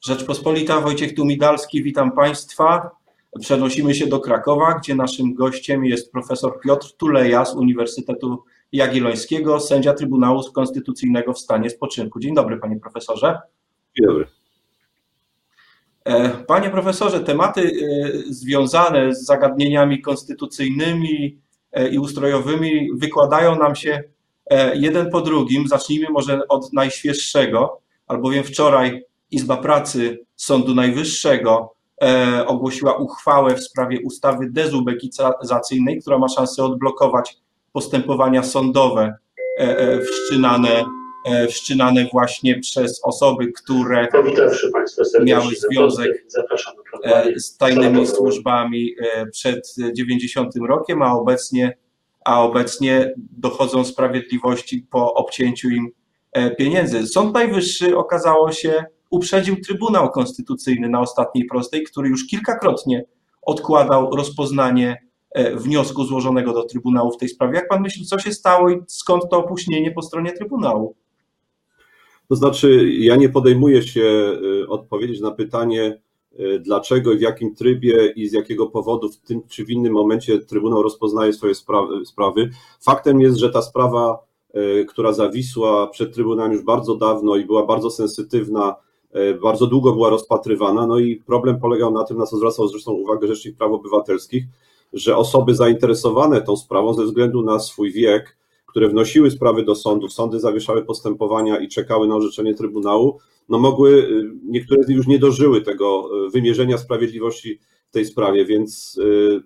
Rzeczpospolita, Wojciech Tumidalski, witam Państwa. Przenosimy się do Krakowa, gdzie naszym gościem jest profesor Piotr Tuleja z Uniwersytetu Jagiellońskiego, sędzia Trybunału Konstytucyjnego w stanie spoczynku. Dzień dobry, panie profesorze. Dzień dobry. E, panie profesorze, tematy e, związane z zagadnieniami konstytucyjnymi e, i ustrojowymi wykładają nam się jeden po drugim. Zacznijmy może od najświeższego, albowiem wczoraj Izba Pracy Sądu Najwyższego ogłosiła uchwałę w sprawie ustawy dezubekizacyjnej, która ma szansę odblokować postępowania sądowe wszczynane E, wszczynane właśnie przez osoby, które miały związek e, z tajnymi służbami e, przed 90 rokiem, a obecnie, a obecnie dochodzą sprawiedliwości po obcięciu im pieniędzy. Sąd Najwyższy okazało się uprzedził Trybunał Konstytucyjny na ostatniej prostej, który już kilkakrotnie odkładał rozpoznanie wniosku złożonego do Trybunału w tej sprawie. Jak pan myśli, co się stało i skąd to opóźnienie po stronie Trybunału? To znaczy, ja nie podejmuję się y, odpowiedzieć na pytanie, y, dlaczego w jakim trybie i z jakiego powodu w tym czy w innym momencie Trybunał rozpoznaje swoje sprawy. Faktem jest, że ta sprawa, która zawisła przed Trybunałem już bardzo dawno i była bardzo sensytywna, bardzo długo była rozpatrywana. No i problem polegał na tym, na co zwracał zresztą uwagę Rzecznik Praw Obywatelskich, że osoby zainteresowane tą sprawą ze względu na swój wiek, które wnosiły sprawy do sądów, sądy zawieszały postępowania i czekały na orzeczenie Trybunału, no mogły, y, niektóre z nich już nie dożyły tego y, wymierzenia sprawiedliwości w tej sprawie, więc y,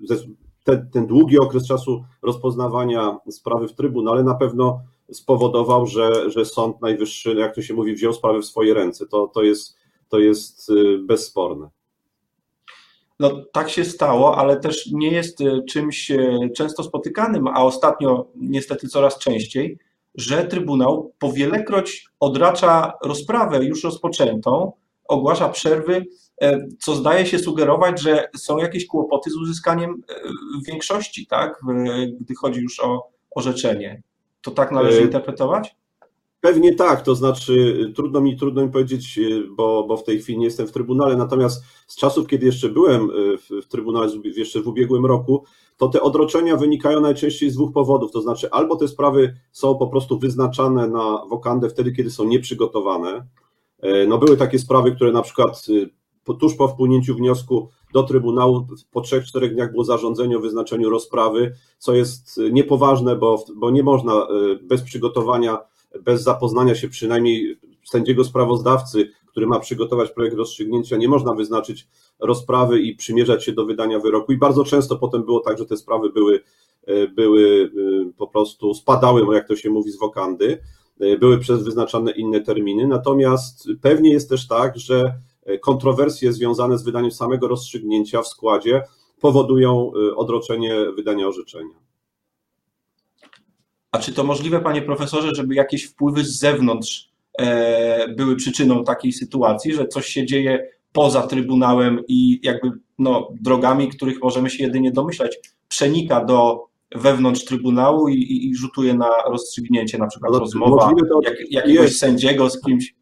ten, ten długi okres czasu rozpoznawania sprawy w Trybunale na pewno spowodował, że, że Sąd Najwyższy, jak to się mówi, wziął sprawę w swoje ręce. To, to, jest, to jest bezsporne. No tak się stało, ale też nie jest e, czymś e, często spotykanym, a ostatnio niestety coraz częściej, że Trybunał powielekroć odracza rozprawę już rozpoczętą, ogłasza przerwy, e, co zdaje się sugerować, że są jakieś kłopoty z uzyskaniem większości, tak, gdy chodzi już o orzeczenie. To tak należy interpretować? Pewnie tak, to znaczy trudno mi, trudno mi powiedzieć, e, bo, bo w tej chwili nie jestem w Trybunale, natomiast z czasów, kiedy jeszcze byłem e, w, w Trybunale, jeszcze w ubiegłym roku, to te odroczenia wynikają najczęściej z dwóch powodów, to znaczy albo te sprawy są po prostu wyznaczane na wokandę wtedy, kiedy są nieprzygotowane, e, no były takie sprawy, które na przykład tuż po wpłynięciu wniosku do Trybunału po trzech, czterech dniach było zarządzenie o wyznaczeniu rozprawy, co jest niepoważne, bo, bo nie można bez przygotowania bez zapoznania się przynajmniej sędziego sprawozdawcy, który ma przygotować projekt rozstrzygnięcia, nie można wyznaczyć rozprawy i przymierzać się do wydania wyroku. I bardzo często potem było tak, że te sprawy były, e, były e, po prostu spadały, jak to się mówi, z wokandy, e, były przez wyznaczane inne terminy. Natomiast pewnie jest też tak, że kontrowersje związane z wydaniem samego rozstrzygnięcia w składzie powodują odroczenie wydania orzeczenia. A czy to możliwe, panie profesorze, żeby jakieś wpływy z zewnątrz e, były przyczyną takiej sytuacji, że coś się dzieje poza Trybunałem i jakby no, drogami, których możemy się jedynie domyślać, przenika do wewnątrz Trybunału i, i, i rzutuje na rozstrzygnięcie, na przykład no, rozmowa jak, jakiegoś jest. sędziego z kimś.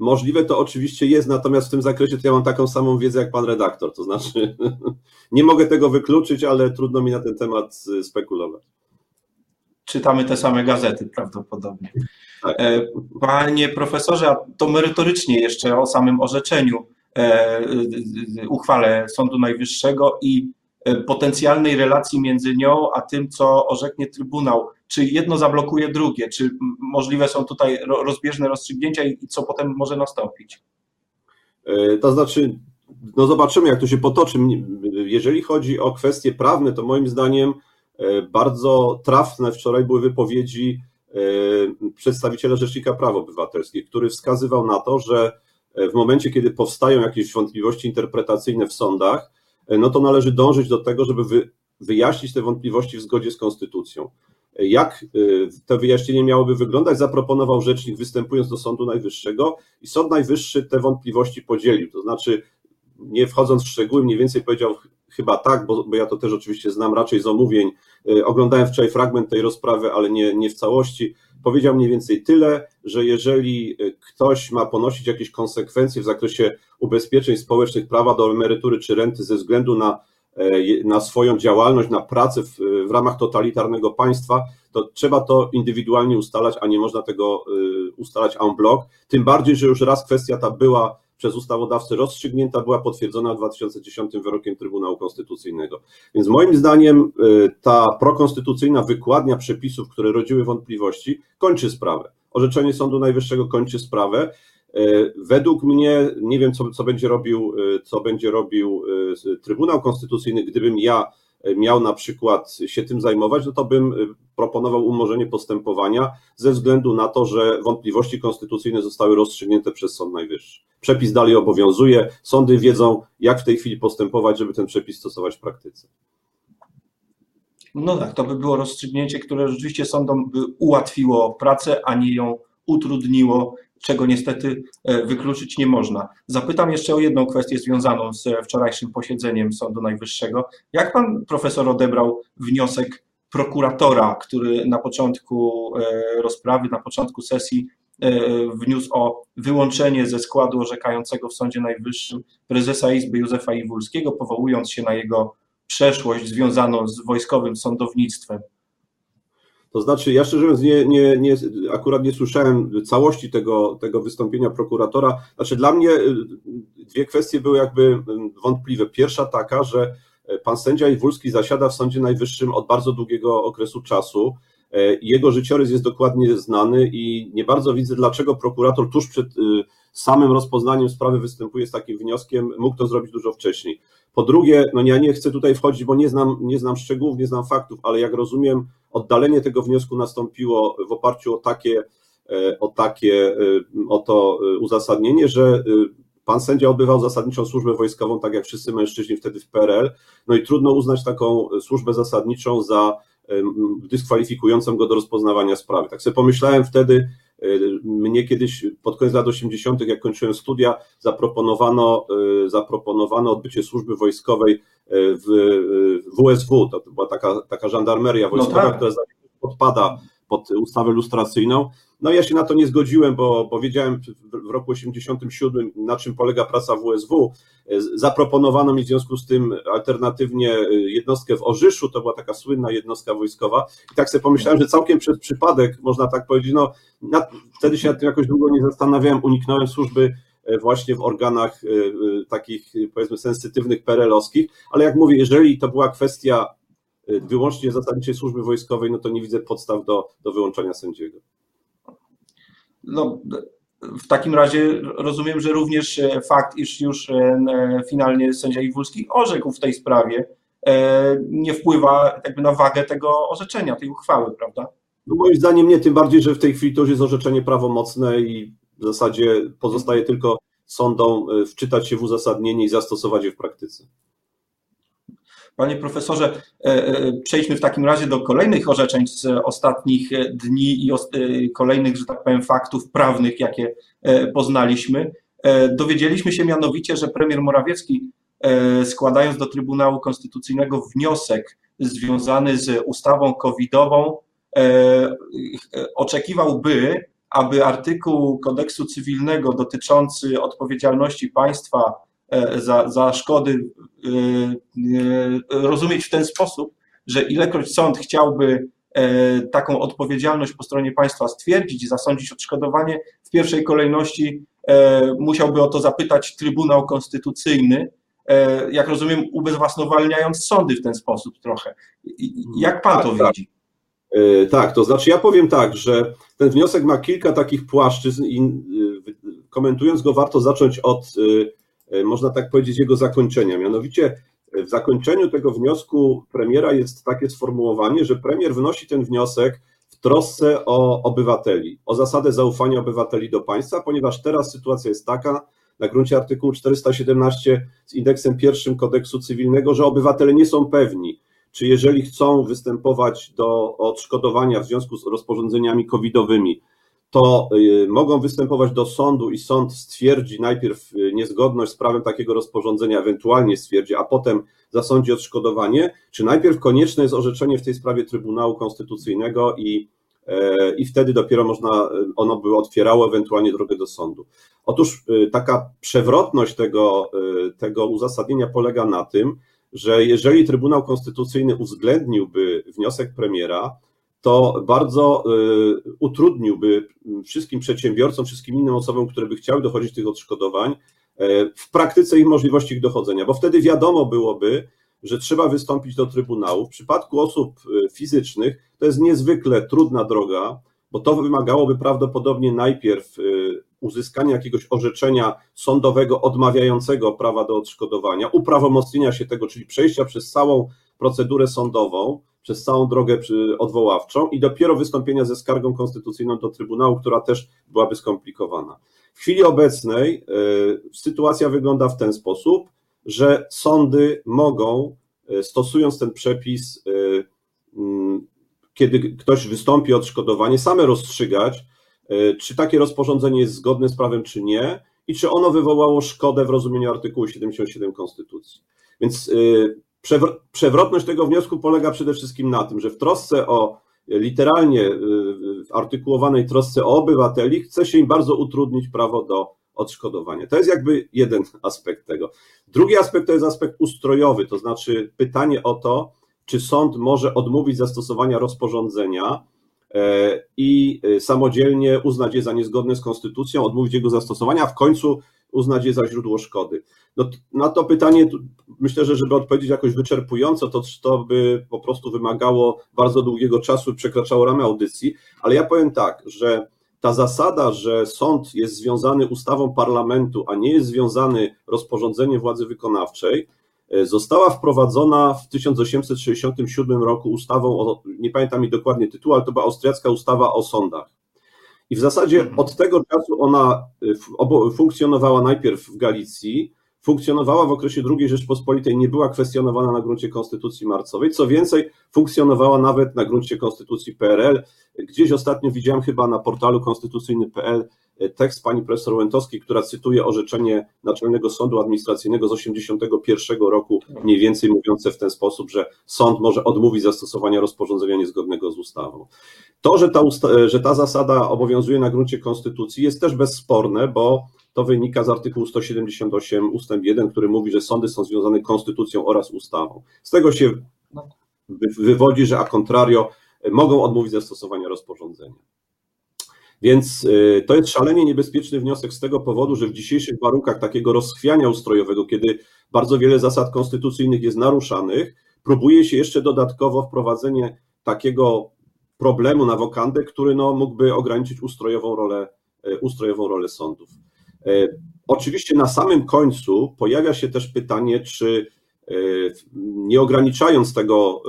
Możliwe to oczywiście jest, natomiast w tym zakresie to ja mam taką samą wiedzę jak pan redaktor, to znaczy nie mogę tego wykluczyć, ale trudno mi na ten temat y, spekulować czytamy te same gazety prawdopodobnie. Tak. E, panie profesorze, to merytorycznie jeszcze o samym orzeczeniu, e, uchwale Sądu Najwyższego i e, potencjalnej relacji między nią a tym, co orzeknie Trybunał. Czy jedno zablokuje drugie? Czy możliwe są tutaj rozbieżne rozstrzygnięcia i co potem może nastąpić? To znaczy, no zobaczymy, jak to się potoczy. Jeżeli chodzi o kwestie prawne, to moim zdaniem E, bardzo trafne wczoraj były wypowiedzi e, przedstawiciela Rzecznika Praw Obywatelskich, który wskazywał na to, że e, w momencie, kiedy powstają jakieś wątpliwości interpretacyjne w sądach, no to należy dążyć do tego, żeby wyjaśnić te wątpliwości w zgodzie z konstytucją. Jak to wyjaśnienie miałoby wyglądać, zaproponował rzecznik występując do Sądu Najwyższego i Sąd Najwyższy te wątpliwości podzielił. To znaczy, nie wchodząc w szczegóły, mniej więcej powiedział, chyba tak, bo, bo ja to też oczywiście znam raczej z omówień. Oglądałem wczoraj fragment tej rozprawy, ale nie, nie w całości. Powiedział mniej więcej tyle, że jeżeli ktoś ma ponosić jakieś konsekwencje w zakresie ubezpieczeń społecznych, prawa do emerytury czy renty ze względu na na swoją działalność, na pracę w, w ramach totalitarnego państwa, to trzeba to indywidualnie ustalać, a nie można tego e, ustalać en bloc. Tym bardziej, że już raz kwestia ta była przez ustawodawcę rozstrzygnięta, była potwierdzona w 2010 wyrokiem Trybunału Konstytucyjnego. Więc moim zdaniem e, ta prokonstytucyjna wykładnia przepisów, które rodziły wątpliwości, kończy sprawę. Orzeczenie Sądu Najwyższego kończy sprawę. E, według mnie, nie wiem, co, co, będzie robił, e, co będzie robił e, Trybunał Konstytucyjny, gdybym ja miał na przykład się tym zajmować, no to bym proponował umorzenie postępowania ze względu na to, że wątpliwości konstytucyjne zostały rozstrzygnięte przez Sąd Najwyższy. Przepis dalej obowiązuje, sądy wiedzą, jak w tej chwili postępować, żeby ten przepis stosować w praktyce. No tak, to by było rozstrzygnięcie, które rzeczywiście sądom by ułatwiło pracę, a nie ją utrudniło czego niestety e, wykluczyć nie można. Zapytam jeszcze o jedną kwestię związaną z wczorajszym posiedzeniem Sądu Najwyższego. Jak pan profesor odebrał wniosek prokuratora, który na początku e, rozprawy, na początku sesji e, wniósł o wyłączenie ze składu orzekającego w Sądzie Najwyższym prezesa Izby Józefa Iwulskiego, powołując się na jego przeszłość związaną z wojskowym sądownictwem. To znaczy, ja szczerze mówiąc, nie, nie, nie, akurat nie słyszałem całości tego, tego wystąpienia prokuratora. Znaczy, dla mnie y, dwie kwestie były jakby y, wątpliwe. Pierwsza taka, że y, pan sędzia Iwulski zasiada w Sądzie Najwyższym od bardzo długiego okresu czasu. Jego życiorys jest dokładnie znany i nie bardzo widzę, dlaczego prokurator tuż przed samym rozpoznaniem sprawy występuje z takim wnioskiem, mógł to zrobić dużo wcześniej. Po drugie, no ja nie chcę tutaj wchodzić, bo nie znam, nie znam szczegółów, nie znam faktów, ale jak rozumiem, oddalenie tego wniosku nastąpiło w oparciu o takie, e, o takie, e, o to e, uzasadnienie, że pan sędzia odbywał zasadniczą służbę wojskową, tak jak wszyscy mężczyźni wtedy w PRL, no i trudno uznać taką służbę zasadniczą za dyskwalifikującą go do rozpoznawania sprawy. Tak sobie pomyślałem wtedy, mnie kiedyś pod koniec lat 80., jak kończyłem studia, zaproponowano, zaproponowano odbycie służby wojskowej w WSW, to była taka, taka żandarmeria no wojskowa, no tak. która podpada pod ustawę lustracyjną. No ja się na to nie zgodziłem, bo, bo wiedziałem w roku 87 na czym polega praca WSW. Zaproponowano mi w związku z tym alternatywnie jednostkę w Orzyszu, to była taka słynna jednostka wojskowa i tak sobie pomyślałem, że całkiem przez przypadek, można tak powiedzieć, no wtedy się nad tym jakoś długo nie zastanawiałem, uniknąłem służby E, właśnie w organach e, takich powiedzmy sensytywnych perelowskich, ale jak mówię, jeżeli to była kwestia wyłącznie zasadniczej służby wojskowej, no to nie widzę podstaw do, do wyłączenia sędziego. No, w takim razie rozumiem, że również fakt, iż już finalnie sędzia Iwulski orzekł w tej sprawie, nie wpływa jakby na wagę tego orzeczenia, tej uchwały, prawda? No moim zdaniem nie, tym bardziej, że w tej chwili to już jest orzeczenie prawomocne i w zasadzie pozostaje tylko sądom e, wczytać się w uzasadnienie i zastosować je w praktyce. Panie profesorze, e, e, przejdźmy w takim razie do kolejnych orzeczeń z ostatnich dni i kolejnych, że tak powiem, faktów prawnych, jakie poznaliśmy. Dowiedzieliśmy się mianowicie, że premier Morawiecki, składając do Trybunału Konstytucyjnego wniosek związany z ustawą covidową, oczekiwałby, aby artykuł kodeksu cywilnego dotyczący odpowiedzialności państwa e, za, za szkody e, e, rozumieć w ten sposób, że ilekroć sąd chciałby taką odpowiedzialność po stronie państwa stwierdzić i zasądzić odszkodowanie, w pierwszej kolejności musiałby o to zapytać Trybunał Konstytucyjny, jak rozumiem, ubezwłasnowalniając sądy w ten sposób trochę. Jak pan to tak, tak. widzi? E, tak, to znaczy ja powiem tak, że ten wniosek ma kilka takich płaszczyzn i e, komentując go warto zacząć od, e, można tak powiedzieć, jego zakończenia. Mianowicie w zakończeniu tego wniosku premiera jest takie sformułowanie, że premier wnosi ten wniosek w trosce o obywateli, o zasadę zaufania obywateli do państwa, ponieważ teraz sytuacja jest taka, na gruncie artykułu 417 z indeksem pierwszym kodeksu cywilnego, że obywatele nie są pewni, czy jeżeli chcą występować do odszkodowania w związku z rozporządzeniami covidowymi, to mogą występować do sądu i sąd stwierdzi najpierw niezgodność z prawem takiego rozporządzenia, ewentualnie stwierdzi, a potem zasądzi odszkodowanie, czy najpierw konieczne jest orzeczenie w tej sprawie Trybunału Konstytucyjnego i, e, i wtedy dopiero można, ono by otwierało ewentualnie drogę do sądu. Otóż taka przewrotność tego, tego uzasadnienia polega na tym, że jeżeli Trybunał Konstytucyjny uwzględniłby wniosek premiera, to bardzo utrudniłby wszystkim przedsiębiorcom, wszystkim innym osobom, które by chciały dochodzić tych odszkodowań, E, w praktyce ich możliwości ich dochodzenia, bo wtedy wiadomo byłoby, że trzeba wystąpić do Trybunału. W przypadku osób e, fizycznych to jest niezwykle trudna droga, bo to wymagałoby prawdopodobnie najpierw e, uzyskania jakiegoś orzeczenia sądowego odmawiającego prawa do odszkodowania, uprawomocnienia się tego, czyli przejścia przez całą procedurę sądową, przez całą drogę odwoławczą i dopiero wystąpienia ze skargą konstytucyjną do Trybunału, która też byłaby skomplikowana. W chwili obecnej e, sytuacja wygląda w ten sposób, że sądy mogą, e, stosując ten przepis, e, mm, kiedy ktoś wystąpi o odszkodowanie, same rozstrzygać, czy takie rozporządzenie jest zgodne z prawem, czy nie, i czy ono wywołało szkodę w rozumieniu artykułu 77 Konstytucji. Więc przewrotność tego wniosku polega przede wszystkim na tym, że w trosce o literalnie y, w artykułowanej trosce o obywateli chce się im bardzo utrudnić prawo do odszkodowania. To jest jakby jeden aspekt tego. Drugi aspekt to jest aspekt ustrojowy, to znaczy pytanie o to, czy sąd może odmówić zastosowania rozporządzenia i e, samodzielnie uznać je za niezgodne z konstytucją, odmówić jego zastosowania, a w końcu uznać je za źródło szkody. No, na to pytanie myślę, że żeby odpowiedzieć jakoś wyczerpująco, to, to by po prostu wymagało bardzo długiego czasu, przekraczało ramy audycji, ale ja powiem tak, że ta zasada, że sąd jest związany ustawą parlamentu, a nie jest związany rozporządzeniem władzy wykonawczej, e, została wprowadzona w 1867 roku ustawą, o, nie pamiętam mi dokładnie tytułu, ale to była austriacka ustawa o sądach. I w zasadzie mhm. od tego czasu ona y, funkcjonowała najpierw w Galicji, funkcjonowała w okresie II Rzeczpospolitej, nie była kwestionowana na gruncie Konstytucji Marcowej. Co więcej, funkcjonowała nawet na gruncie Konstytucji PRL. Gdzieś ostatnio widziałem chyba na portalu konstytucyjny.pl tekst pani profesor Łętowskiej, która cytuje orzeczenie Naczelnego Sądu Administracyjnego z 1981 roku, mniej więcej mówiące w ten sposób, że sąd może odmówić zastosowania rozporządzenia niezgodnego z ustawą. To, że ta, że ta zasada obowiązuje na gruncie konstytucji jest też bezsporne, bo to wynika z artykułu 178 ustęp 1, który mówi, że sądy są związane konstytucją oraz ustawą. Z tego się wywodzi, że a contrario mogą odmówić zastosowania rozporządzenia. Więc y, to jest szalenie niebezpieczny wniosek z tego powodu, że w dzisiejszych warunkach takiego rozchwiania ustrojowego, kiedy bardzo wiele zasad konstytucyjnych jest naruszanych, próbuje się jeszcze dodatkowo wprowadzenie takiego problemu na wokandę, który no, mógłby ograniczyć ustrojową rolę, y, ustrojową rolę sądów. Y, oczywiście na samym końcu pojawia się też pytanie, czy nie ograniczając tego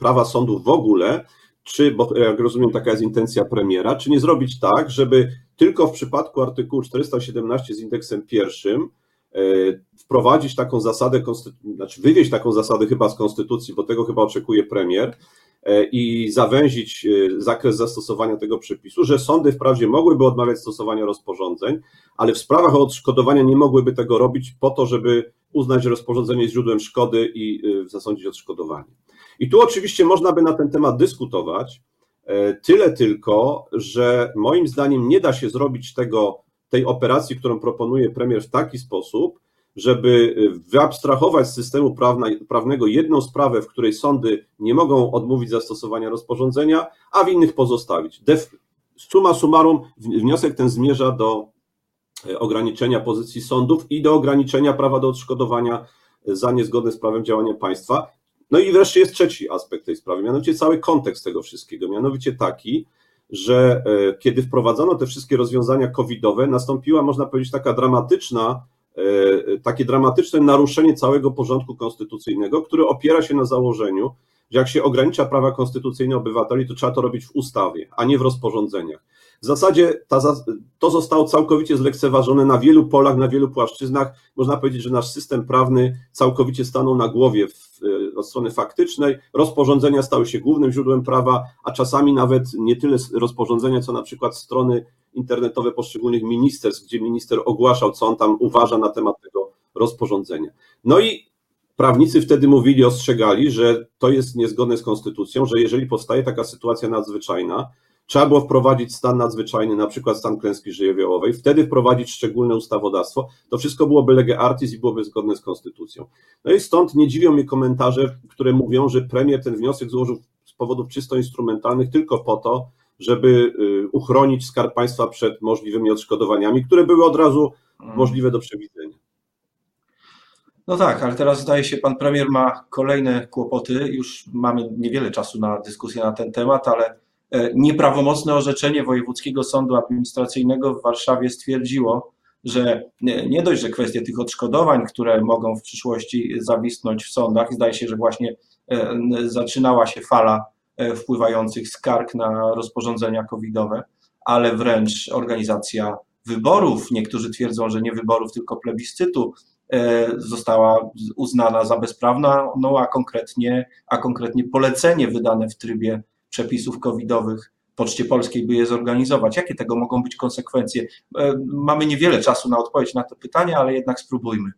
prawa sądów w ogóle, czy, bo jak rozumiem, taka jest intencja premiera, czy nie zrobić tak, żeby tylko w przypadku artykułu 417 z indeksem pierwszym e, wprowadzić taką zasadę, znaczy wywieźć taką zasadę chyba z konstytucji, bo tego chyba oczekuje premier, e, i zawęzić e, zakres zastosowania tego przepisu, że sądy wprawdzie mogłyby odmawiać stosowania rozporządzeń, ale w sprawach o odszkodowania nie mogłyby tego robić po to, żeby uznać rozporządzenie źródłem szkody i zasądzić odszkodowanie. I tu oczywiście można by na ten temat dyskutować, e, tyle tylko, że moim zdaniem nie da się zrobić tego, tej operacji, którą proponuje premier w taki sposób, żeby wyabstrahować z systemu prawna, prawnego jedną sprawę, w której sądy nie mogą odmówić zastosowania rozporządzenia, a w innych pozostawić. Def, summa summarum, wniosek ten zmierza do e, ograniczenia pozycji sądów i do ograniczenia prawa do odszkodowania za niezgodne z prawem działania państwa. No i wreszcie jest trzeci aspekt tej sprawy, mianowicie cały kontekst tego wszystkiego, mianowicie taki, że e, kiedy wprowadzono te wszystkie rozwiązania covidowe, nastąpiła, można powiedzieć, taka dramatyczna, e, takie dramatyczne naruszenie całego porządku konstytucyjnego, które opiera się na założeniu, że jak się ogranicza prawa konstytucyjne obywateli, to trzeba to robić w ustawie, a nie w rozporządzeniach. W zasadzie ta, to zostało całkowicie zlekceważone na wielu polach, na wielu płaszczyznach. Można powiedzieć, że nasz system prawny całkowicie stanął na głowie w, od strony faktycznej. Rozporządzenia stały się głównym źródłem prawa, a czasami nawet nie tyle rozporządzenia, co na przykład strony internetowe poszczególnych ministerstw, gdzie minister ogłaszał, co on tam uważa na temat tego rozporządzenia. No i prawnicy wtedy mówili, ostrzegali, że to jest niezgodne z konstytucją, że jeżeli powstaje taka sytuacja nadzwyczajna, trzeba było wprowadzić stan nadzwyczajny, na przykład stan klęski żywiołowej, wtedy wprowadzić szczególne ustawodawstwo. To wszystko byłoby lege artis i byłoby zgodne z konstytucją. No i stąd nie dziwią mnie komentarze, które mówią, że premier ten wniosek złożył z powodów czysto instrumentalnych tylko po to, żeby y, uchronić skarb państwa przed możliwymi odszkodowaniami, które były od razu mm. możliwe do przewidzenia. No tak, ale teraz zdaje się, pan premier ma kolejne kłopoty. Już mamy niewiele czasu na dyskusję na ten temat, ale nieprawomocne orzeczenie Wojewódzkiego Sądu Administracyjnego w Warszawie stwierdziło, że nie dość, że kwestie tych odszkodowań, które mogą w przyszłości zawisnąć w sądach, zdaje się, że właśnie e, zaczynała się fala e, wpływających skarg na rozporządzenia covidowe, ale wręcz organizacja wyborów, niektórzy twierdzą, że nie wyborów, tylko plebiscytu, E, została uznana za bezprawna, no a konkretnie, a konkretnie polecenie wydane w trybie przepisów covidowych Poczcie Polskiej, by je zorganizować. Jakie tego mogą być konsekwencje? E, mamy niewiele czasu na odpowiedź na to pytanie, ale jednak spróbujmy.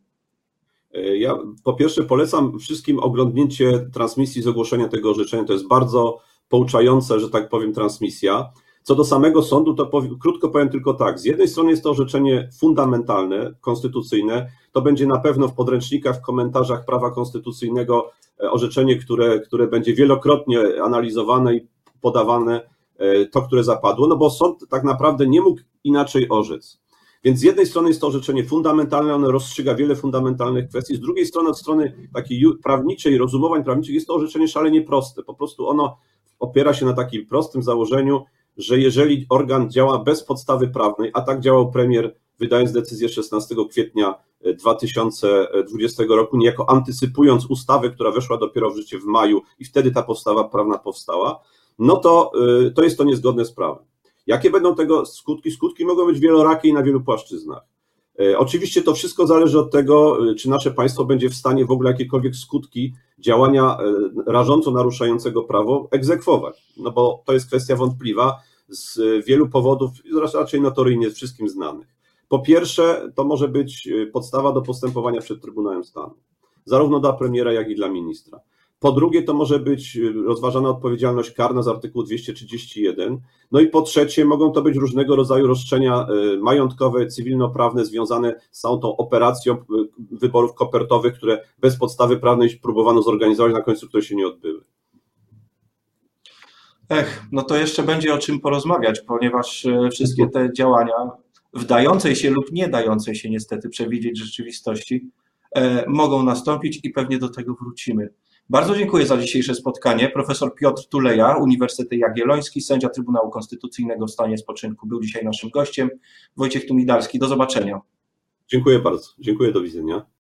E, ja po pierwsze polecam wszystkim oglądnięcie transmisji z ogłoszenia tego orzeczenia. To jest bardzo pouczające, że tak powiem, transmisja. Co do samego sądu, to krótko powiem tylko tak. Z jednej strony jest to orzeczenie fundamentalne, konstytucyjne. To będzie na pewno w podręcznikach, w komentarzach prawa konstytucyjnego e, orzeczenie, które, które będzie wielokrotnie analizowane i podawane, e, to, które zapadło, no bo sąd tak naprawdę nie mógł inaczej orzec. Więc z jednej strony jest to orzeczenie fundamentalne, ono rozstrzyga wiele fundamentalnych kwestii, z drugiej strony od strony takiej prawniczej, rozumowań prawniczych jest to orzeczenie szalenie proste. Po prostu ono opiera się na takim prostym założeniu, że jeżeli organ działa bez podstawy prawnej, a tak działał premier, wydając decyzję 16 kwietnia 2020 roku, niejako antycypując ustawę, która weszła dopiero w życie w maju i wtedy ta podstawa prawna powstała, no to, y, to jest to niezgodne z prawem. Jakie będą tego skutki? Skutki mogą być wielorakie i na wielu płaszczyznach. E, oczywiście to wszystko zależy od tego, e, czy nasze państwo będzie w stanie w ogóle jakiekolwiek skutki działania e, rażąco naruszającego prawo egzekwować. No bo to jest kwestia wątpliwa z wielu powodów, raczej notoryjnie wszystkim znanych. Po pierwsze, to może być podstawa do postępowania przed Trybunałem Stanu, zarówno dla premiera, jak i dla ministra. Po drugie, to może być y, rozważana odpowiedzialność karna z artykułu 231. No i po trzecie, mogą to być różnego rodzaju roszczenia y, majątkowe, cywilnoprawne związane z całą tą operacją y, wyborów kopertowych, które bez podstawy prawnej próbowano zorganizować, na końcu które się nie odbyły. Ech, no to jeszcze będzie o czym porozmawiać, ponieważ wszystkie te działania w dającej się lub nie dającej się niestety przewidzieć rzeczywistości e, mogą nastąpić i pewnie do tego wrócimy. Bardzo dziękuję za dzisiejsze spotkanie. Profesor Piotr Tuleja, Uniwersytet Jagielloński, sędzia Trybunału Konstytucyjnego w stanie spoczynku, był dzisiaj naszym gościem. Wojciech Tumidalski, do zobaczenia. Dziękuję bardzo. Dziękuję, do widzenia.